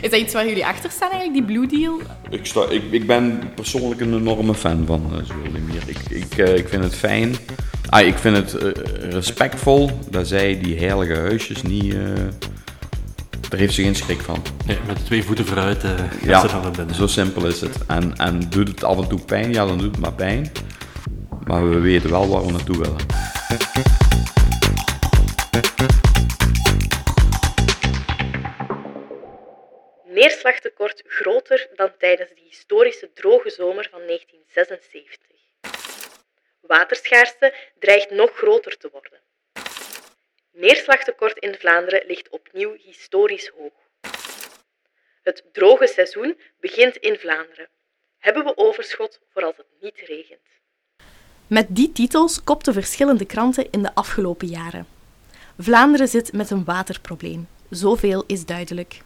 Is dat iets waar jullie achter staan eigenlijk, die Blue Deal? Ik, sta, ik, ik ben persoonlijk een enorme fan van uh. Ik, ik, uh, ik vind het fijn. Ah, ik vind het uh, respectvol dat zij die heilige huisjes niet... daar heeft ze geen schrik van. Nee, met twee voeten vooruit ja, ze dan binnen. zo simpel is het. En, en doet het af en toe pijn? Ja, dan doet het maar pijn. Maar we weten wel waar we naartoe willen. Neerslagtekort groter dan tijdens de historische droge zomer van 1976. Waterschaarste dreigt nog groter te worden. Neerslagtekort in Vlaanderen ligt opnieuw historisch hoog. Het droge seizoen begint in Vlaanderen. Hebben we overschot voor als het niet regent? Met die titels kopten verschillende kranten in de afgelopen jaren. Vlaanderen zit met een waterprobleem. Zoveel is duidelijk.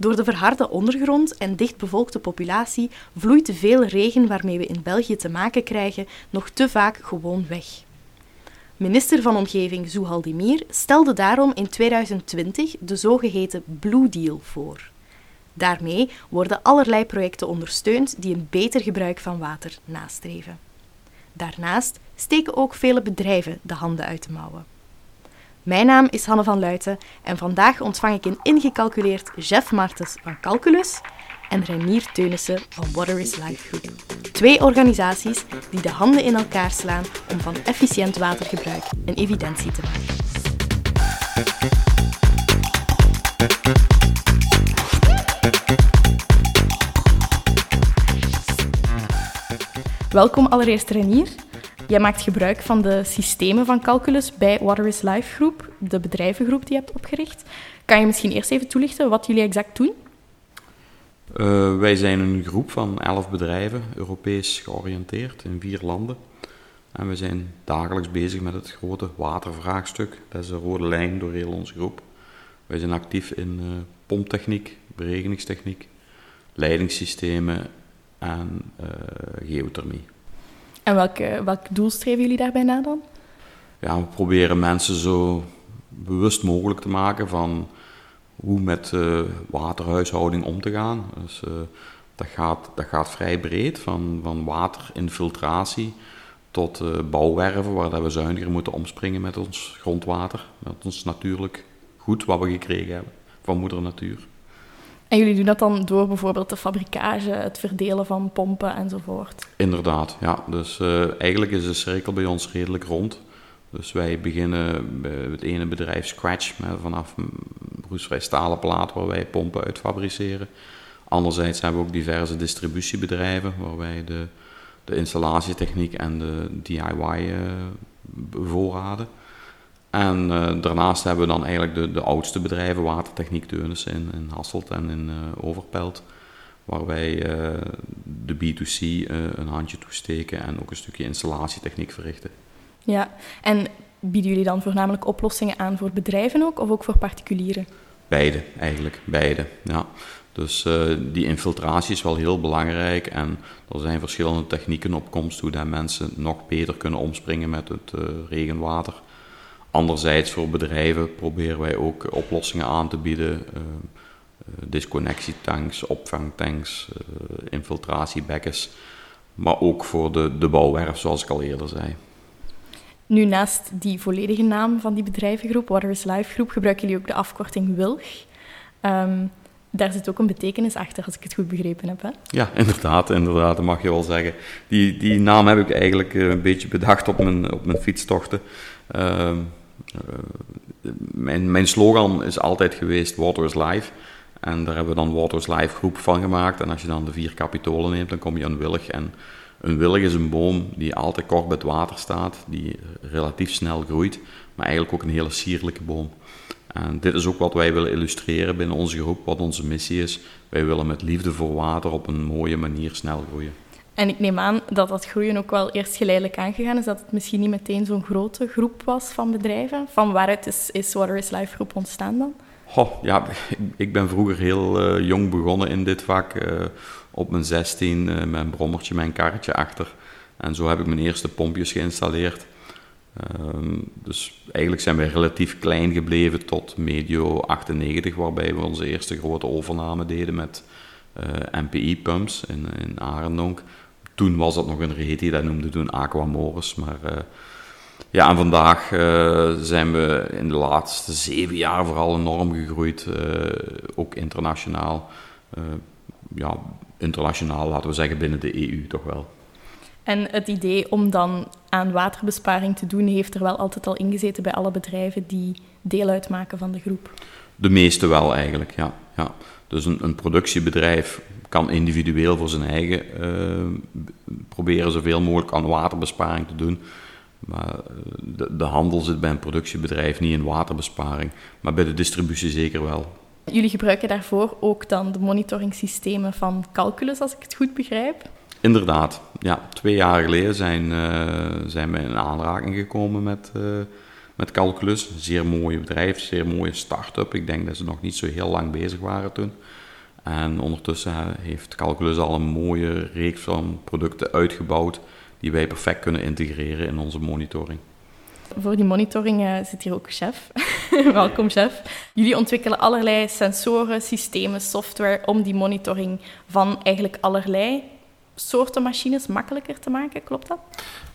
Door de verharde ondergrond en dichtbevolkte populatie vloeit de veel regen waarmee we in België te maken krijgen nog te vaak gewoon weg. Minister van Omgeving Zoehaldemir stelde daarom in 2020 de zogeheten Blue Deal voor. Daarmee worden allerlei projecten ondersteund die een beter gebruik van water nastreven. Daarnaast steken ook vele bedrijven de handen uit de mouwen. Mijn naam is Hanne van Luiten en vandaag ontvang ik een ingecalculeerd Jeff Martens van Calculus en Renier Teunissen van Water is Life Group. Twee organisaties die de handen in elkaar slaan om van efficiënt watergebruik een evidentie te maken. Welkom allereerst Renier. Jij maakt gebruik van de systemen van calculus bij Water is Life Groep, de bedrijvengroep die je hebt opgericht. Kan je misschien eerst even toelichten wat jullie exact doen? Uh, wij zijn een groep van elf bedrijven, Europees georiënteerd in vier landen. En we zijn dagelijks bezig met het grote watervraagstuk. Dat is de rode lijn door heel onze groep. Wij zijn actief in uh, pomptechniek, beregeningstechniek, leidingssystemen en uh, geothermie. En welk doel streven jullie daarbij na dan? Ja, we proberen mensen zo bewust mogelijk te maken van hoe met uh, waterhuishouding om te gaan. Dus, uh, dat, gaat, dat gaat vrij breed, van, van waterinfiltratie tot uh, bouwwerven, waar dat we zuiniger moeten omspringen met ons grondwater, met ons natuurlijk goed wat we gekregen hebben van moeder natuur. En jullie doen dat dan door bijvoorbeeld de fabrikage, het verdelen van pompen enzovoort? Inderdaad, ja. Dus uh, eigenlijk is de cirkel bij ons redelijk rond. Dus wij beginnen bij het ene bedrijf Scratch, met vanaf roestvrij stalen plaat waar wij pompen uit fabriceren. Anderzijds hebben we ook diverse distributiebedrijven waar wij de, de installatietechniek en de DIY uh, eh, bevoorraden. En uh, daarnaast hebben we dan eigenlijk de, de oudste bedrijven, Watertechniek Teunissen in, in Hasselt en in uh, Overpelt, waar wij uh, de B2C een handje toesteken en ook een stukje installatietechniek verrichten. Ja, en bieden jullie dan voornamelijk oplossingen aan voor bedrijven ook, of ook voor particulieren? Beide, eigenlijk, beide, ja. Dus die infiltratie is wel heel belangrijk en er zijn verschillende technieken op komst hoe dat mensen nog beter kunnen omspringen met het regenwater. Anderzijds voor bedrijven proberen wij ook oplossingen aan te bieden. Uh, disconnectietanks, opvangtanks, uh, infiltratiebekkens. Maar ook voor de, de bouwwerf, zoals ik al eerder zei. Nu, naast die volledige naam van die bedrijvengroep, Water is Life Groep, gebruiken jullie ook de afkorting WILG. Um, daar zit ook een betekenis achter, als ik het goed begrepen heb. Hè? Ja, inderdaad, inderdaad, dat mag je wel zeggen. Die, die naam heb ik eigenlijk een beetje bedacht op mijn, op mijn fietstochten. Eh, mijn, mijn slogan is altijd geweest Water is Life. En daar hebben we dan Water is Life groep van gemaakt. En als je dan de vier kapitolen neemt, dan kom je aan willig. En een willig is een boom die altijd kort bij het water staat, die relatief snel groeit, maar eigenlijk ook een hele sierlijke boom. En dit is ook wat wij willen illustreren binnen onze groep, wat onze missie is. Wij willen met liefde voor water op een mooie manier snel groeien. En ik neem aan dat dat groeien ook wel eerst geleidelijk aangegaan is, dat het misschien niet meteen zo'n grote groep was van bedrijven. Van waaruit is, is Life Groep ontstaan dan? Oh, ja, ik ben vroeger heel uh, jong begonnen in dit vak. Uh, op mijn 16, uh, mijn brommertje, mijn karretje achter. En zo heb ik mijn eerste pompjes geïnstalleerd. Ehm, dus eigenlijk zijn wij relatief klein gebleven tot medio 98, waarbij we onze eerste grote overname deden met MPI-pumps in, in Arendonk. Toen was dat nog een reet, die dat noemde toen Aquamores, maar ja, en vandaag uh, zijn we in de laatste zeven jaar vooral enorm gegroeid, uh, ook internationaal. Ja, internationaal, laten we zeggen, binnen de EU toch wel. En het idee om dan aan waterbesparing te doen, heeft er wel altijd al ingezeten bij alle bedrijven die deel uitmaken van de groep? De meeste wel eigenlijk, ja. ja. Dus een, een productiebedrijf kan individueel voor zijn eigen proberen zoveel mogelijk aan waterbesparing te doen. Maar eh, de, de, handel zit bij een productiebedrijf niet in waterbesparing, maar bij de distributie zeker wel. Jullie gebruiken daarvoor ook dan de monitoringssystemen van Calculus, als ik het goed begrijp? Inderdaad, ja. Twee jaar geleden zijn, uh, zijn we in aanraking gekomen met, uh, met Calculus. Zeer mooi bedrijf, zeer mooie start-up. Ik denk dat ze nog niet zo heel lang bezig waren toen. En ondertussen heeft Calculus al een mooie reeks van producten uitgebouwd die wij perfect kunnen integreren in onze monitoring. Voor die monitoring uh, zit hier ook chef. Welkom chef. Jullie ontwikkelen allerlei sensoren, systemen, software om die monitoring van eigenlijk allerlei soorten machines makkelijker te maken. Klopt dat?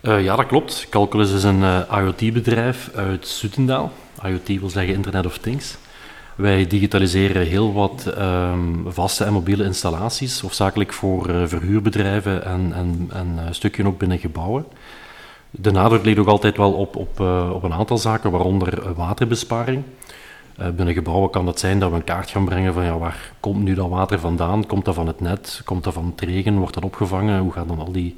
Uh, ja, dat klopt. Calculus is een uh, IoT-bedrijf uit Sutendaal. IoT wil zeggen Internet of Things. Wij digitaliseren heel wat um, vaste en mobiele installaties, hoofdzakelijk voor uh, verhuurbedrijven en, en, en uh, stukje ook binnen gebouwen. De nadruk ligt ook altijd wel op, op, op een aantal zaken, waaronder waterbesparing. Binnen gebouwen kan het zijn dat we een kaart gaan brengen van ja, waar komt nu dat water vandaan? Komt dat van het net? Komt dat van het regen? Wordt dat opgevangen? Hoe gaan dan al die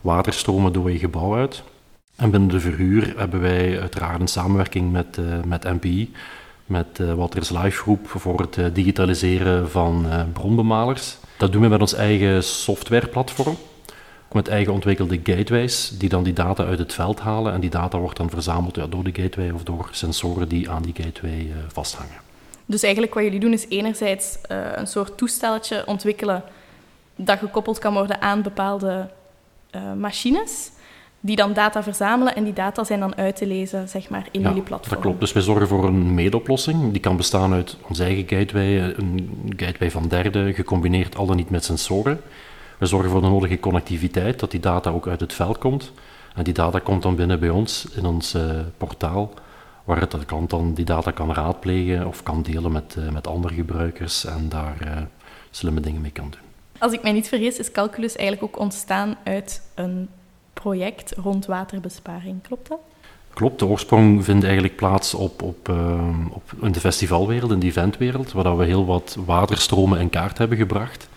waterstromen door je gebouw uit? En binnen de verhuur hebben wij uiteraard een samenwerking met, met MPI met uh, Waters Live Groep voor het digitaliseren van bronbemalers. Dat doen we met ons eigen softwareplatform, met eigen ontwikkelde gateways, die dan die data uit het veld halen. En die data wordt dan verzameld ja, door de gateway of door sensoren die aan die gateway vasthangen. Dus eigenlijk wat jullie doen is enerzijds een soort toestelletje ontwikkelen dat gekoppeld kan worden aan bepaalde machines die dan data verzamelen en die data zijn dan uit te lezen zeg maar, in jullie platform. Dat klopt. Dus wij zorgen voor een medeoplossing. Die kan bestaan uit onze eigen gateway, een gateway van derden, gecombineerd al dan niet met sensoren. We zorgen voor de nodige connectiviteit, dat die data ook uit het veld komt. En die data komt dan binnen bij ons in ons uh, portaal, waar de klant dan die data kan raadplegen of kan delen met, uh, met andere gebruikers en daar uh, slimme dingen mee kan doen. Als ik mij niet vergis, is Calculus eigenlijk ook ontstaan uit een project rond waterbesparing. Klopt dat? Klopt, de oorsprong vindt eigenlijk plaats op, op, uh, op in de festivalwereld, in de eventwereld, waar we heel wat waterstromen in kaart hebben gebracht.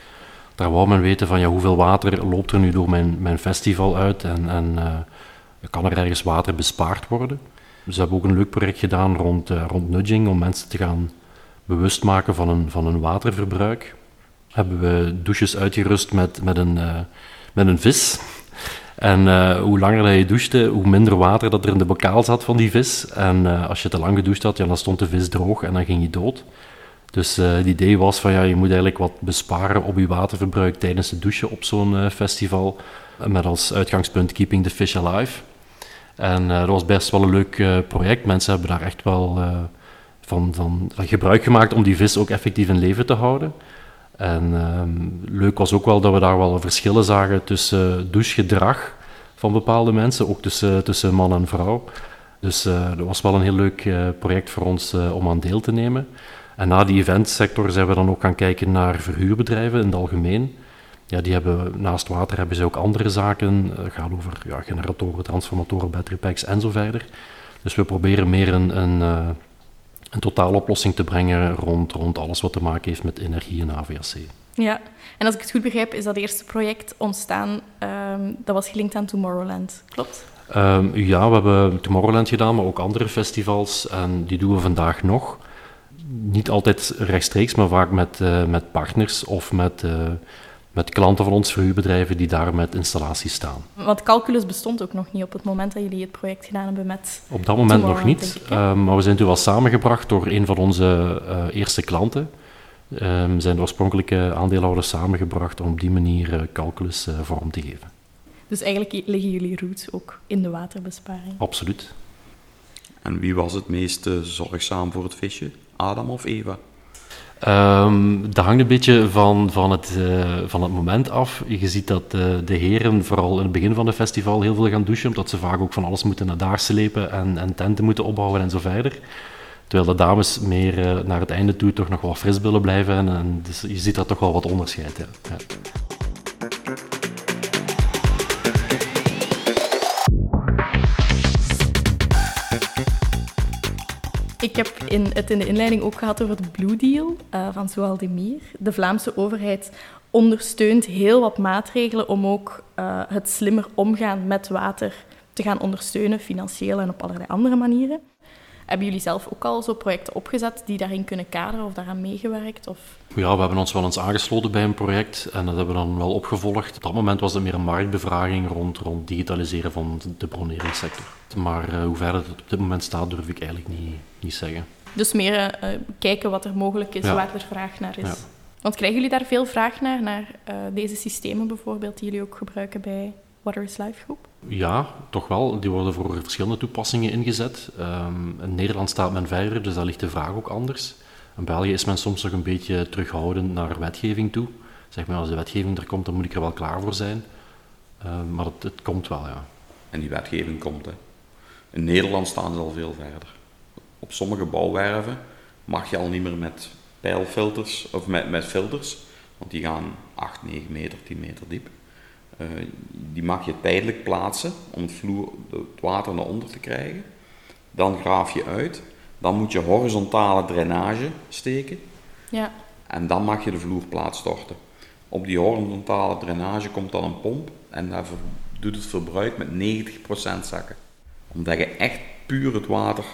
Daar wou men weten van ja, hoeveel water loopt er nu door mijn, mijn festival uit en, en uh, kan er ergens water bespaard worden. We hebben ook een leuk project gedaan rond, uh, rond nudging om mensen te gaan bewust maken van een, van een waterverbruik. Hebben we douches uitgerust met, met, een, met een vis en hoe langer je douchte, hoe minder water dat er in de bokaal zat van die vis. En als je te lang gedoucht had, ja, dan stond de vis droog en dan ging je dood. Dus uh, het idee was van ja, je moet eigenlijk wat besparen op je waterverbruik tijdens het douchen op zo'n festival. Met als uitgangspunt Keeping the Fish Alive. En dat was best wel een leuk project. Mensen hebben daar echt wel van, van, gebruik gemaakt om die vis ook effectief in leven te houden. En ehm, leuk was ook wel dat we daar wel verschillen zagen tussen douchegedrag van bepaalde mensen, ook tussen, tussen man en vrouw. Dus dat was wel een heel leuk project voor ons om aan deel te nemen. En na die eventsector zijn we dan ook gaan kijken naar verhuurbedrijven in het algemeen. Ja, die hebben, naast water hebben ze ook andere zaken. Het gaat over ja, generatoren, transformatoren, battery packs en zo verder. Dus we proberen meer een, een een totaaloplossing te brengen rond, rond alles wat te maken heeft met energie en AVAC. Ja, en als ik het goed begrijp, is dat eerste project ontstaan, um, dat was gelinkt aan Tomorrowland, klopt? Um, ja, we hebben Tomorrowland gedaan, maar ook andere festivals en die doen we vandaag nog. Niet altijd rechtstreeks, maar vaak met, uh, met partners of met... Uh, met klanten van ons, verhuurbedrijven, die daar met installaties staan. Want Calculus bestond ook nog niet op het moment dat jullie het project gedaan hebben met... Op dat moment nog niet, uh, maar we zijn toen wel samengebracht door een van onze uh, eerste klanten. Um, zijn de oorspronkelijke aandeelhouders samengebracht om op die manier uh, Calculus vorm te geven. Dus eigenlijk liggen jullie roots ook in de waterbesparing? Absoluut. En wie was het meest eh, zorgzaam voor het visje? Adam of Eva? Um, dat hangt een beetje van, van, het, uh, van het moment af. Je ziet dat uh, de heren vooral in het begin van het festival heel veel gaan douchen, omdat ze vaak ook van alles moeten naar daar slepen en, en tenten moeten opbouwen en zo verder. Terwijl de dames meer uh, naar het einde toe toch nog wat fris willen blijven. En, en dus je ziet daar toch wel wat onderscheid. Ja. ja. Ik heb in, het in de inleiding ook gehad over het Blue Deal uh, van Zoaldemir. De Vlaamse overheid ondersteunt heel wat maatregelen om ook uh, het slimmer omgaan met water te gaan ondersteunen, financieel en op allerlei andere manieren. Hebben jullie zelf ook al zo projecten opgezet die daarin kunnen kaderen of daaraan meegewerkt? Of? Ja, we hebben ons wel eens aangesloten bij een project en dat hebben we dan wel opgevolgd. Op dat moment was het meer een marktbevraging rond, rond digitaliseren van de broneringssector. Maar uh, hoe ver het op dit moment staat, durf ik eigenlijk niet, niet zeggen. Dus meer uh, kijken wat er mogelijk is, ja. waar er vraag naar is. Ja. Want krijgen jullie daar veel vraag naar, naar uh, deze systemen bijvoorbeeld, die jullie ook gebruiken bij Water is Life groep? Ja, toch wel. Die worden voor verschillende toepassingen ingezet. Um, in Nederland staat men verder, dus daar ligt de vraag ook anders. In België is men soms nog een beetje terughoudend naar wetgeving toe. Zeg maar, als de wetgeving er komt, dan moet ik er wel klaar voor zijn. Uh, maar het, het, komt wel, ja. En die wetgeving komt, hè. In Nederland staan ze al veel verder. Op sommige bouwwerven mag je al niet meer met pijlfilters, of met, met filters, want die gaan 8, 9 meter, 10 meter diep. Uh, die mag je tijdelijk plaatsen om het, vloer, het water naar onder te krijgen. Dan graaf je uit. Dan moet je horizontale drainage steken. Ja. En dan mag je de vloerplaat storten. Op die horizontale drainage komt dan een pomp en daar doet het verbruik met 90% zakken. Omdat je echt puur het water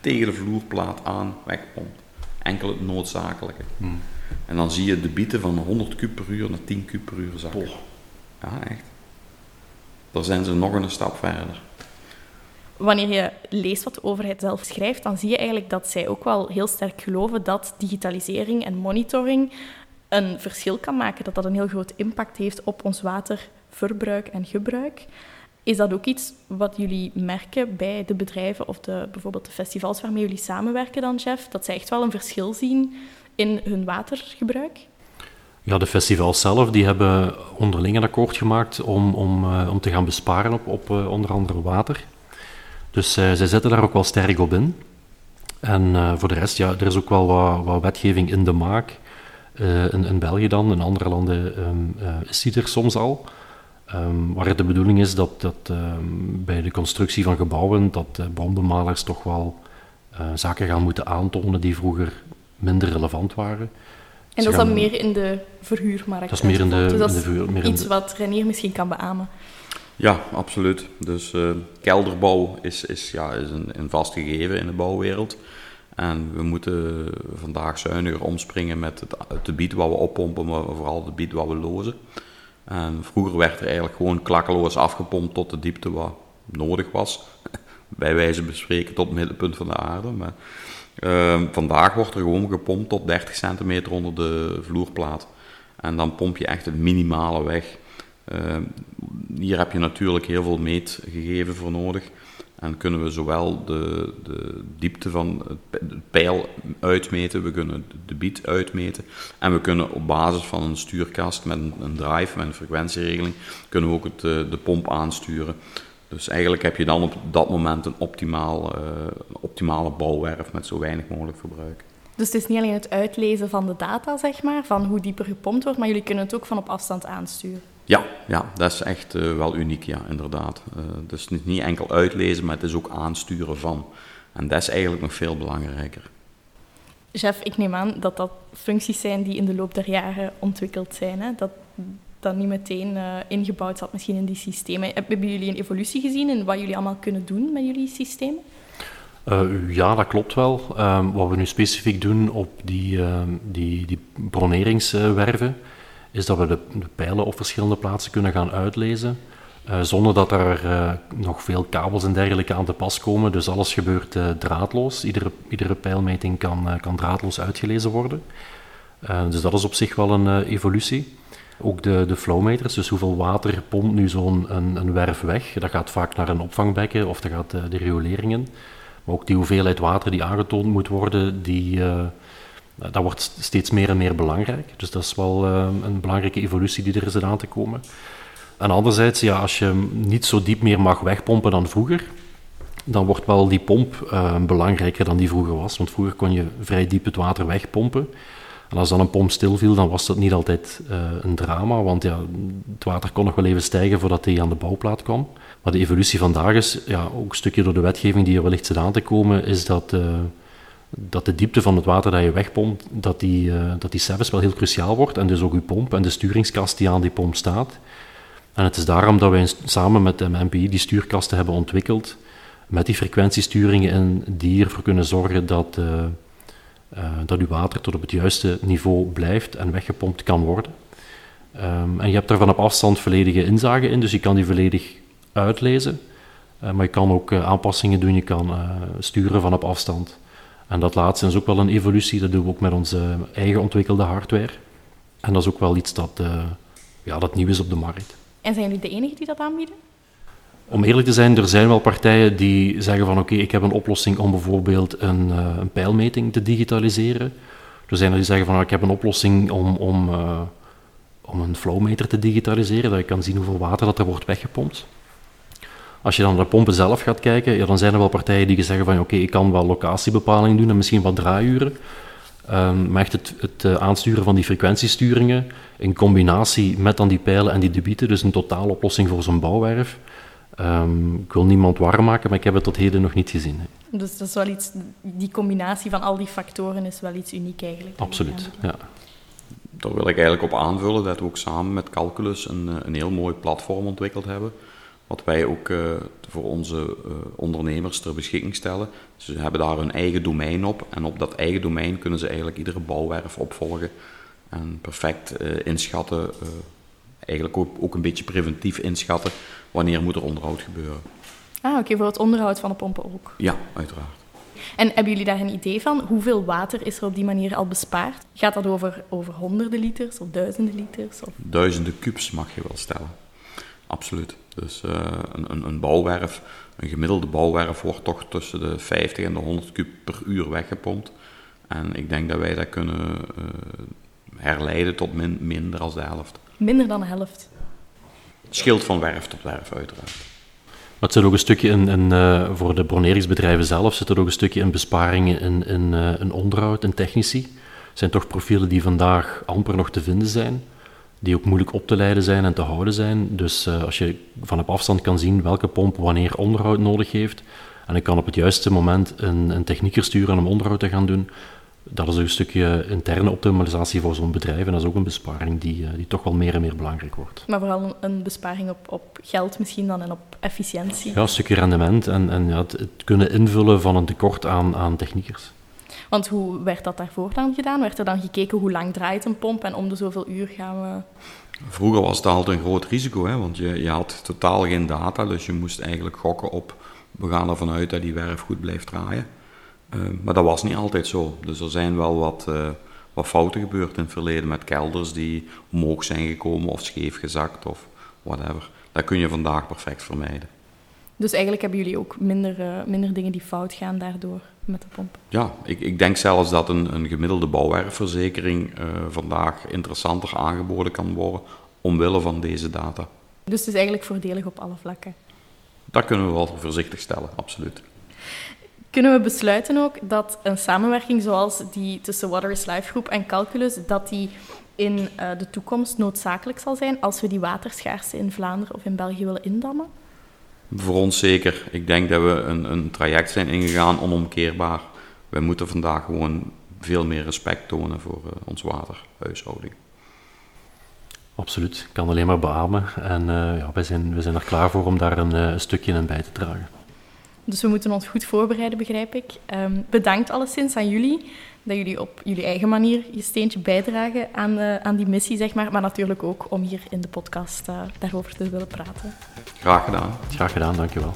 tegen de vloerplaat aan wegpompt. Enkel het noodzakelijke. Hmm. En dan zie je de bieten van 100 kub per uur naar 10 kub per uur zakken. Ja, echt. Daar zijn ze nog een stap verder. Wanneer je leest wat de overheid zelf schrijft, dan zie je eigenlijk dat zij ook wel heel sterk geloven dat digitalisering en monitoring een verschil kan maken, dat dat een heel groot impact heeft op ons waterverbruik en gebruik. Is dat ook iets wat jullie merken bij de bedrijven of de, bijvoorbeeld de festivals waarmee jullie samenwerken dan, chef? Dat zij echt wel een verschil zien in hun watergebruik? Ja, de festivals zelf die hebben onderling een akkoord gemaakt om, om, uh, om te gaan besparen op, op uh, onder andere water. Dus uh, zij zetten daar ook wel sterk op in. En voor de rest, ja, er is ook wel wat, wat wetgeving in de maak. In, in, België dan, in andere landen um, is die er soms al. Um, waar het de bedoeling is dat, dat um, bij de constructie van gebouwen, dat bronbemalers toch wel zaken gaan moeten aantonen die vroeger minder relevant waren. En dat is dan meer in de verhuurmarkt? Dat is meer in de, dus dat in de verhuur, meer iets in de... wat Renier misschien kan beamen. Ja, absoluut. Dus uh, kelderbouw is, is, ja, is een, een vast gegeven in de bouwwereld. En we moeten vandaag zuiniger omspringen met het, het gebied wat we oppompen, maar vooral het gebied wat we lozen. En vroeger werd er eigenlijk gewoon klakkeloos afgepompt tot de diepte wat nodig was. Bij wijze van spreken tot het middenpunt van de aarde. Maar uh, vandaag wordt er gewoon gepompt tot 30 centimeter onder de vloerplaat. En dan pomp je echt het minimale weg. Uh, hier heb je natuurlijk heel veel meetgegevens voor nodig. En kunnen we zowel de, de diepte van het pijl uitmeten, we kunnen de bied uitmeten. En we kunnen op basis van een stuurkast met een, drive, met een frequentieregeling, kunnen we ook het, de pomp aansturen. Dus eigenlijk heb je dan op dat moment een optimaal, uh, optimale bouwwerf met zo weinig mogelijk verbruik. Dus het is niet alleen het uitlezen van de data, zeg maar, van hoe dieper gepompt wordt, maar jullie kunnen het ook van op afstand aansturen. Ja, ja dat is echt uh, wel uniek, ja, inderdaad. Uh, dus niet, niet enkel uitlezen, maar het is ook aansturen van. En dat is eigenlijk nog veel belangrijker. Chef, ik neem aan dat dat functies zijn die in de loop der jaren ontwikkeld zijn. Hè? Dat dat niet meteen uh, ingebouwd zat misschien in die systemen. Hebben jullie een evolutie gezien in wat jullie allemaal kunnen doen met jullie systemen? Uh, ja, dat klopt wel. Um, wat we nu specifiek doen op die, uh, die, die broneringswerven, is dat we de, pijlen op verschillende plaatsen kunnen gaan uitlezen, zonder dat er nog veel kabels en dergelijke aan te pas komen. Dus alles gebeurt draadloos. Iedere, iedere pijlmeting kan, kan draadloos uitgelezen worden. dus dat is op zich wel een evolutie. Ook de, de flowmeters, dus hoeveel water pompt nu zo'n een, een werf weg. Dat gaat vaak naar een opvangbekken of dat gaat de, de in. Maar ook die hoeveelheid water die aangetoond moet worden, die, uh, dat wordt steeds meer en meer belangrijk. Dus dat is wel uh, een belangrijke evolutie die er is aan te komen. En anderzijds, ja, als je niet zo diep meer mag wegpompen dan vroeger, dan wordt wel die pomp belangrijker dan die vroeger was. Want vroeger kon je vrij diep het water wegpompen. En als dan een pomp stilviel, dan was dat niet altijd uh, een drama, want ja, het water kon nog wel even stijgen voordat hij aan de bouwplaat kwam. Maar de evolutie vandaag is, ja, ook een stukje door de wetgeving die er wellicht zit aan te komen, is dat, uh, dat de diepte van het water dat je wegpompt, dat die, uh, dat die zelfs wel heel cruciaal wordt. En dus ook uw pomp en de sturingskast die aan die pomp staat. En het is daarom dat wij samen met de MPI die stuurkasten hebben ontwikkeld, met die frequentiesturingen en die ervoor kunnen zorgen dat, dat uw water tot op het juiste niveau blijft en weggepompt kan worden. Um, en je hebt er van op afstand volledige inzage in, dus je kan die volledig uitlezen. Uh, maar je kan ook aanpassingen doen, je kan sturen van op afstand. En dat laatste is ook wel een evolutie, dat doen we ook met onze eigen ontwikkelde hardware. En dat is ook wel iets dat, ja, dat nieuw is op de markt. En zijn jullie de enige die dat aanbieden? Om eerlijk te zijn, er zijn wel partijen die zeggen van oké, ik heb een oplossing om bijvoorbeeld een, uh, een, pijlmeting te digitaliseren. Er zijn er die zeggen van ik heb een oplossing om, om, uh, om een flowmeter te digitaliseren, dat je kan zien hoeveel water dat er wordt weggepompt. Als je dan naar de pompen zelf gaat kijken, dan zijn er wel partijen die zeggen van oké, ik kan wel locatiebepaling doen en misschien wat draaiuren. Um, maar echt het, het uh, aansturen van die frequentiesturingen in combinatie met dan die pijlen en die debieten, dus een totaaloplossing voor zo'n bouwwerf, Um, ik wil niemand warm maken, maar ik heb het tot heden nog niet gezien. Hè. Dus dat is wel iets, die combinatie van al die factoren is wel iets uniek eigenlijk. Absoluut, ja. Daar wil ik eigenlijk op aanvullen dat we ook samen met Calculus een, een heel mooi platform ontwikkeld hebben. Wat wij ook uh, voor onze uh, ondernemers ter beschikking stellen. Ze hebben daar hun eigen domein op en op dat eigen domein kunnen ze eigenlijk iedere bouwwerf opvolgen en perfect uh, inschatten eigenlijk ook, ook een beetje preventief inschatten wanneer moet er onderhoud gebeuren. Ah, oké, okay, voor het onderhoud van de pompen ook. Ja, uiteraard. En hebben jullie daar een idee van? Hoeveel water is er op die manier al bespaard? Gaat dat over, over honderden liters of duizenden liters? Of? Duizenden kubus mag je wel stellen. Absoluut. Dus uh, een, een, een, bouwwerf, een gemiddelde bouwwerf wordt toch tussen de 50 en de 100 kub per uur weggepompt. En ik denk dat wij dat kunnen uh, herleiden tot min, minder dan de helft. Minder dan de helft. Het scheelt van werf tot werf, uiteraard. Maar het zit ook een stukje in, in uh, voor de broneringsbedrijven zelf, zit er ook een stukje in besparingen in, in, uh, in onderhoud en technici. Het zijn toch profielen die vandaag amper nog te vinden zijn, die ook moeilijk op te leiden zijn en te houden zijn. Dus uh, als je van op afstand kan zien welke pomp wanneer onderhoud nodig heeft, en ik kan op het juiste moment een, een technieker sturen om onderhoud te gaan doen, dat is ook een stukje interne optimalisatie voor zo'n bedrijf. En dat is ook een besparing die, die toch wel meer en meer belangrijk wordt. Maar vooral een besparing op, op geld misschien dan en op efficiëntie. Ja, een stukje rendement en, en ja, het, het, kunnen invullen van een tekort aan, aan techniekers. Want hoe werd dat daarvoor dan gedaan? Werd er dan gekeken hoe lang draait een pomp en om de zoveel uur gaan we... Vroeger was het altijd een groot risico, hè, want je, je had totaal geen data, dus je moest eigenlijk gokken op... We gaan ervan uit dat die werf goed blijft draaien. Uh, maar dat was niet altijd zo. Dus er zijn wel wat, uh, wat fouten gebeurd in het verleden met kelders die omhoog zijn gekomen of scheef gezakt of whatever. Dat kun je vandaag perfect vermijden. Dus eigenlijk hebben jullie ook minder, uh, minder dingen die fout gaan daardoor met de pomp? Ja, ik, ik denk zelfs dat een, een gemiddelde bouwwerfverzekering vandaag interessanter aangeboden kan worden omwille van deze data. Dus het is eigenlijk voordelig op alle vlakken? Dat kunnen we wel voorzichtig stellen, absoluut kunnen we besluiten ook dat een samenwerking zoals die tussen Water is Life Groep en Calculus, dat die in uh, de toekomst noodzakelijk zal zijn als we die waterschaarste in Vlaanderen of in België willen indammen? Voor ons zeker. Ik denk dat we een, een traject zijn ingegaan, onomkeerbaar. We moeten vandaag gewoon veel meer respect tonen voor uh, ons waterhuishouding. Absoluut, ik kan alleen maar beamen. En uh, ja, wij, zijn, wij zijn er klaar voor om daar een, een stukje in bij te dragen. Dus we moeten ons goed voorbereiden, begrijp ik. Um, bedankt alleszins aan jullie, dat jullie op jullie eigen manier je steentje bijdragen aan, uh, aan die missie, zeg maar. Maar natuurlijk ook om hier in de podcast uh, daarover te willen praten. Graag gedaan. Graag gedaan, dankjewel.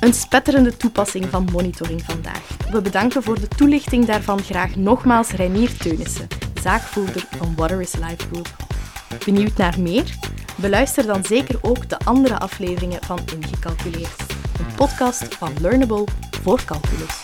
Een spetterende toepassing van monitoring vandaag. We bedanken voor de toelichting daarvan graag nogmaals Reinier Teunissen, zaakvoerder van Water is Life Group. Benieuwd naar meer? Beluister dan zeker ook de andere afleveringen van Ingecalculeerd, een podcast van Learnable voor Calculus.